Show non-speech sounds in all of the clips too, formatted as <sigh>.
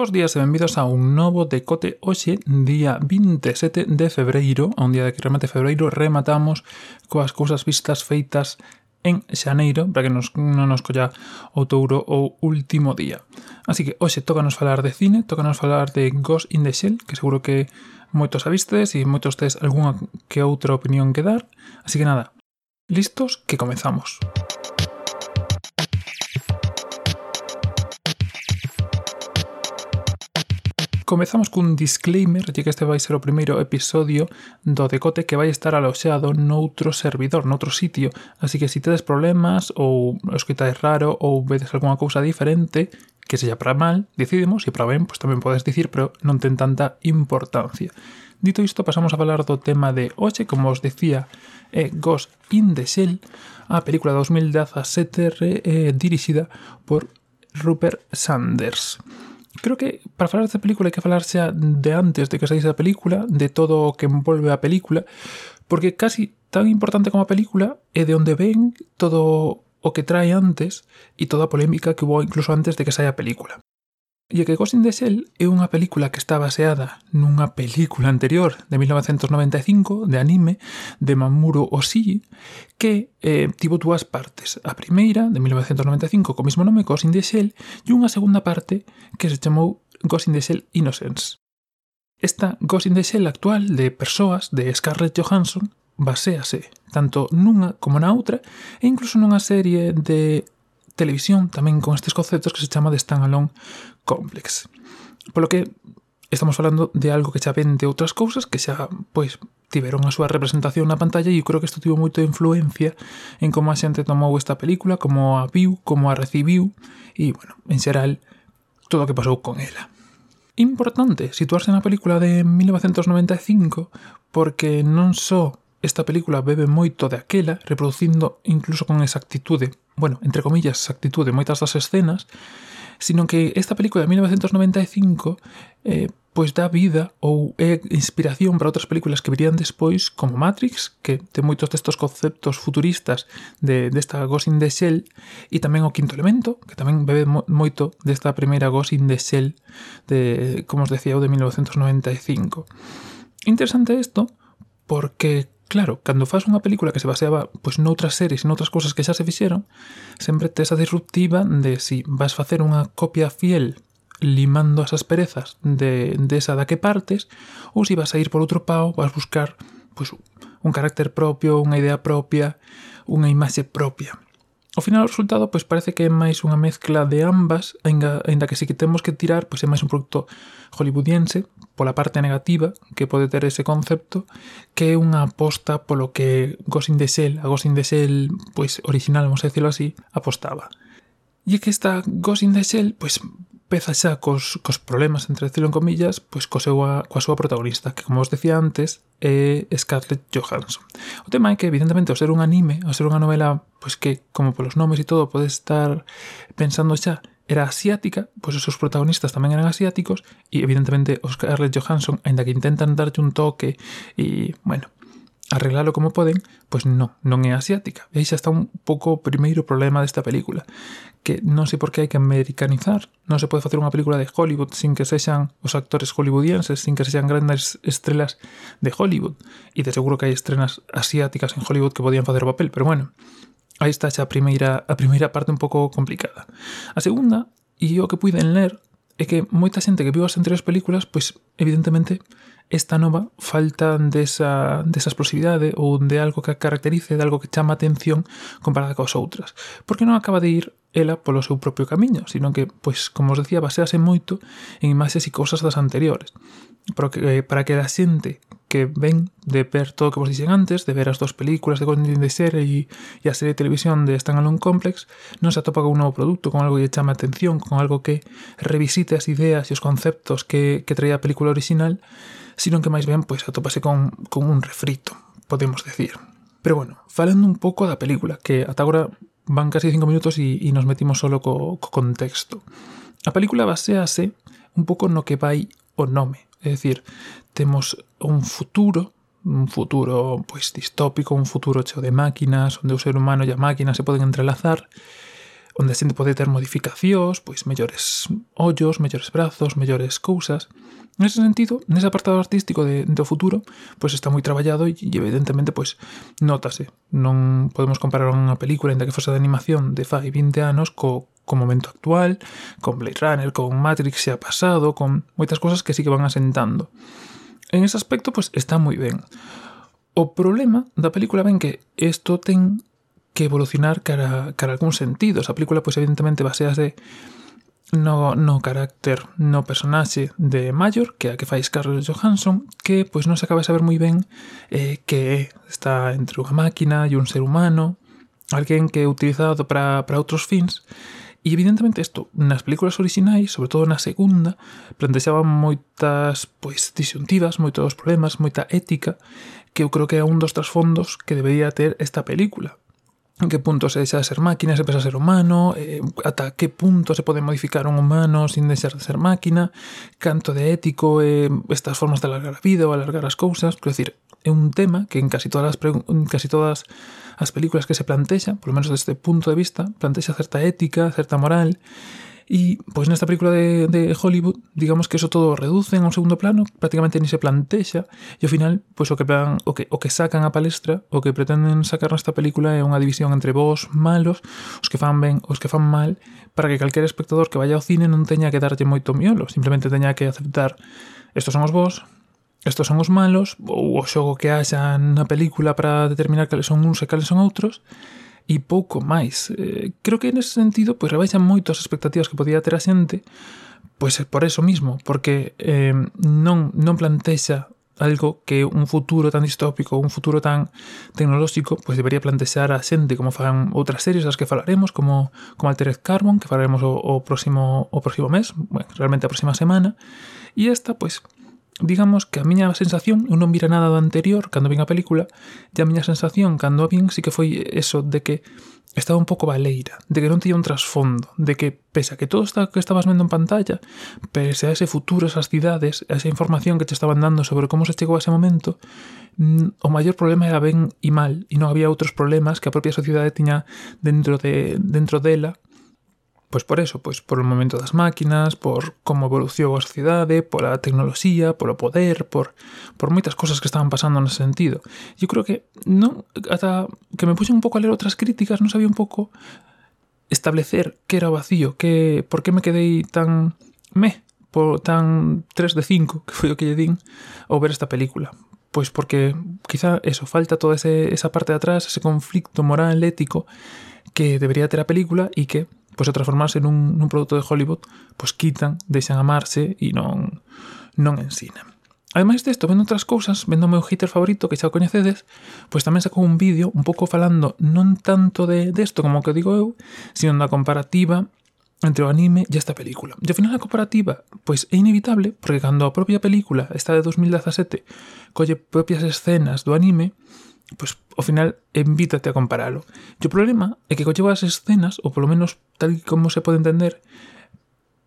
Bos días e benvidos a un novo decote hoxe, día 27 de febreiro, a un día de que remate febreiro rematamos coas cousas vistas feitas en xaneiro para que nos, non nos colla o touro o último día. Así que hoxe tócanos falar de cine, tócanos falar de Ghost in the Shell, que seguro que moitos a vistes e moitos tes algunha que outra opinión que dar. Así que nada, listos que comezamos. Música Comezamos cun disclaimer de que este vai ser o primeiro episodio do decote que vai estar aloxado noutro servidor, noutro sitio. Así que se si tedes problemas ou os que tais raro ou vedes algunha cousa diferente, que sella para mal, decidimos, e para ben, pois tamén podes dicir, pero non ten tanta importancia. Dito isto, pasamos a falar do tema de hoxe, como os decía, é Ghost in the Shell, a película 2017 eh, dirixida por Rupert Sanders. Creo que para falar desta película hai que falar xa de antes de que saíse a película, de todo o que envolve a película, porque casi tan importante como a película é de onde ven todo o que trae antes e toda a polémica que hubo incluso antes de que saia a película. E que Ghost in the Shell é unha película que está baseada nunha película anterior de 1995 de anime de Mamoru Oshii que eh, tivo dúas partes. A primeira, de 1995, co mesmo nome, Ghost in the Shell, e unha segunda parte que se chamou Ghost in the Shell Innocence. Esta Ghost in the Shell actual de persoas de Scarlett Johansson baséase tanto nunha como na outra e incluso nunha serie de televisión tamén con estes conceptos que se chama de standalone complex. Polo que estamos falando de algo que xa vende outras cousas que xa, pois, tiveron a súa representación na pantalla e eu creo que isto tivo moito influencia en como a xente tomou esta película, como a viu, como a recibiu e, bueno, en xeral, todo o que pasou con ela. Importante situarse na película de 1995 porque non só Esta película bebe moito de aquela, reproducindo incluso con exactitude, bueno, entre comillas, exactitude, moitas das escenas, sino que esta película de 1995 eh, pois dá vida ou é inspiración para outras películas que virían despois como Matrix, que ten moitos destes conceptos futuristas de, desta Ghost in the Shell e tamén o Quinto Elemento, que tamén bebe moito desta primeira Ghost in the Shell de, como os decía, de 1995. Interesante isto porque Claro, cando faz unha película que se baseaba pois noutras series e noutras cousas que xa se fixeron, sempre tes a disruptiva de si vas facer unha copia fiel limando as asperezas de, desa da que partes, ou si vas a ir por outro pao, vas buscar pois, un carácter propio, unha idea propia, unha imaxe propia. Ao final o resultado pois parece que é máis unha mezcla de ambas, aínda, aínda que se que temos que tirar, pois é máis un produto hollywoodiense pola parte negativa que pode ter ese concepto, que é unha aposta polo que Ghost in the Shell, a Ghost in the Shell pois original, vamos a decirlo así, apostaba. E é que esta Ghost in the Shell pois peza xa cos, cos problemas, entre decirlo en comillas, pois co seu, coa súa protagonista, que como os decía antes, é Scarlett Johansson. O tema é que, evidentemente, ao ser un anime, ao ser unha novela pois que, como polos nomes e todo, pode estar pensando xa, era asiática, pois os seus protagonistas tamén eran asiáticos, e evidentemente os Scarlett Johansson, aínda que intentan darlle un toque e, bueno, arreglalo como poden, pois non, non é asiática. E aí xa está un pouco o primeiro problema desta película, que non sei por que hai que americanizar, non se pode facer unha película de Hollywood sin que sexan os actores hollywoodienses, sin que sexan grandes estrelas de Hollywood, e de seguro que hai estrenas asiáticas en Hollywood que podían facer o papel, pero bueno, Aí está xa a primeira, a primeira parte un pouco complicada. A segunda, e o que puiden ler, é que moita xente que viu as anteriores películas, pois, evidentemente, esta nova falta desa, desa explosividade ou de algo que a caracterice, de algo que chama atención comparada coas outras. Porque non acaba de ir ela polo seu propio camiño, sino que, pois, como os decía, basease moito en imaxes e cousas das anteriores. Porque, eh, para que a xente que ven de ver todo o que vos dixen antes, de ver as dúas películas de Golden de Ser e, e a serie de televisión de Stan Alone Complex, non se atopa con un novo produto, con algo que lle chama atención, con algo que revisite as ideas e os conceptos que, que traía a película original, sino que máis ben pois atopase con, con un refrito, podemos decir. Pero bueno, falando un pouco da película, que ata agora van casi 5 minutos e, e nos metimos solo co, co contexto. A película basease un pouco no que vai o nome, É dicir, temos un futuro un futuro pois distópico, un futuro cheo de máquinas, onde o ser humano e a máquina se poden entrelazar, onde a xente pode ter modificacións, pois mellores ollos, mellores brazos, mellores cousas. Nese sentido, nese apartado artístico de, do futuro, pois está moi traballado e evidentemente pois notase. Non podemos comparar unha película, ainda que fose de animación, de fai 20 anos co, co momento actual, con Blade Runner, con Matrix se ha pasado, con moitas cosas que sí que van asentando. En ese aspecto, pois, pues, está moi ben. O problema da película ben que isto ten que evolucionar cara, cara a algún sentido. Esa película, pois, pues, evidentemente, basease no, no carácter, no personaxe de Mayor, que é a que fai Scarlett Johansson, que pois non se acaba de saber moi ben eh, que está entre unha máquina e un ser humano, alguén que é utilizado para, para outros fins, E evidentemente isto nas películas orixinais, sobre todo na segunda, plantexaban moitas pois disyuntivas, moitos problemas, moita ética, que eu creo que é un dos trasfondos que debería ter esta película en que punto se deixa de ser máquina, se pesa a ser humano, eh, ata que punto se pode modificar un humano sin deixar de ser máquina, canto de ético, eh, estas formas de alargar a vida ou alargar as cousas, quero decir, é un tema que en casi todas as, en casi todas as películas que se plantexa, polo menos desde este punto de vista, plantexa certa ética, certa moral, E, pois nesta película de, de Hollywood, digamos que eso todo reducen a un segundo plano, prácticamente ni se plantexa, e ao final, pois o que plan, o que o que sacan a palestra, o que pretenden sacar nesta película é unha división entre vos malos, os que fan ben, os que fan mal, para que calquer espectador que vaya ao cine non teña que darlle moito miolo, simplemente teña que aceptar estos son os vos, estos son os malos, ou o xogo que haxa na película para determinar cales son uns e cales son outros, e pouco máis. Eh, creo que nese sentido pois rebaixan moito as expectativas que podía ter a xente, pois é eh, por eso mismo, porque eh, non non plantexa algo que un futuro tan distópico, un futuro tan tecnolóxico, pois debería plantexar a xente como fan outras series das que falaremos, como como Altered Carbon, que falaremos o, o próximo o próximo mes, bueno, realmente a próxima semana, e esta pois digamos que a miña sensación, eu non vira nada do anterior cando vin a película, e a miña sensación cando a vin sí que foi eso de que estaba un pouco baleira, de que non tiña un trasfondo, de que pese a que todo está que estabas vendo en pantalla, pese a ese futuro, esas cidades, a esa información que te estaban dando sobre como se chegou a ese momento, mm, o maior problema era ben e mal, e non había outros problemas que a propia sociedade tiña dentro de dentro dela Pois por eso, pois por o momento das máquinas, por como evolucionou sociedade, por a tecnoloxía, por o poder, por, por cosas que estaban pasando nese sentido. Eu creo que non, ata que me puse un pouco a ler outras críticas, non sabía un pouco establecer que era vacío, que por que me quedei tan me, por tan 3 de 5, <laughs> que foi o que ver esta película. Pois porque quizá eso, falta toda ese, esa parte de atrás, ese conflicto moral, ético, que debería ter a película e que pois a transformarse nun, nun produto de Hollywood, pois quitan, deixan amarse e non, non ensinan. Ademais desto, vendo outras cousas, vendo o meu hater favorito que xa o coñecedes, pois tamén sacou un vídeo un pouco falando non tanto de desto como que digo eu, sino da comparativa entre o anime e esta película. E ao final a comparativa pois é inevitable porque cando a propia película está de 2017 colle propias escenas do anime, pois ao final invítate a comparalo. E o problema é que colleva as escenas, ou polo menos tal como se pode entender,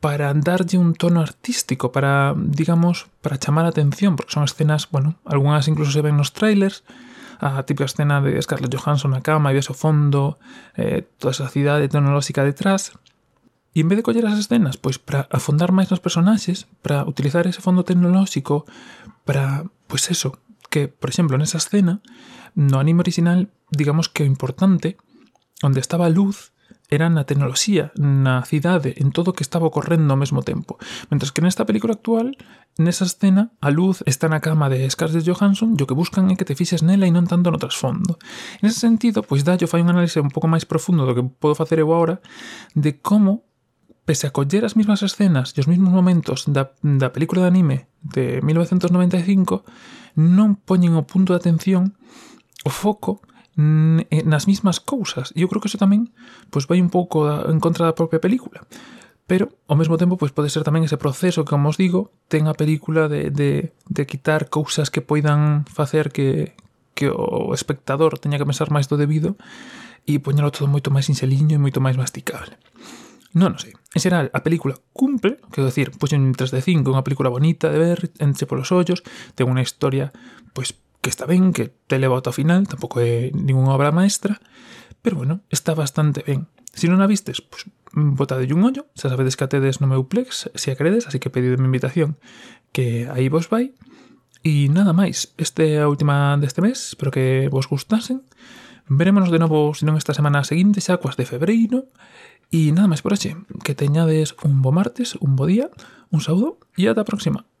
para darlle un tono artístico, para, digamos, para chamar a atención, porque son escenas, bueno, algunhas incluso se ven nos trailers, a típica escena de Scarlett Johansson na cama e ves o fondo, eh, toda esa cidade tecnolóxica detrás, E en vez de coller as escenas, pois para afondar máis nos personaxes, para utilizar ese fondo tecnolóxico, para, pois eso, que, por exemplo, nesa escena, no anime original, digamos que o importante, onde estaba a luz, era na tecnoloxía, na cidade, en todo o que estaba ocorrendo ao mesmo tempo. Mentre que nesta película actual, nesa escena, a luz está na cama de Scarlett Johansson e o que buscan é que te fixes nela e non tanto no trasfondo. En ese sentido, pois dallo fai un análise un pouco máis profundo do que podo facer eu agora de como pese a coller as mesmas escenas e os mesmos momentos da, da película de anime de 1995, non poñen o punto de atención o foco eh, nas mismas cousas. E eu creo que eso tamén pois vai un pouco en contra da propia película. Pero, ao mesmo tempo, pois pode ser tamén ese proceso que, como os digo, ten a película de, de, de quitar cousas que poidan facer que, que o espectador teña que pensar máis do debido e poñelo todo moito máis inseliño e moito máis masticable. Non, non sei. En xeral, a película cumple, quero decir, pois un 3 de 5, unha película bonita de ver, entre polos ollos, ten unha historia, pois, que está ben, que te leva ao final, tampouco é ninguna obra maestra, pero bueno, está bastante ben. Se si non a vistes, pois, mm, botade un ollo, xa sabedes que a tedes no meu plex, se a credes, así que pedideme invitación, que aí vos vai. E nada máis, este é a última deste mes, espero que vos gustasen. Verémonos de novo, se non esta semana seguinte, xa coas de febreiro. E nada máis por hoxe, que teñades un bo martes, un bo día, un saúdo e ata a próxima.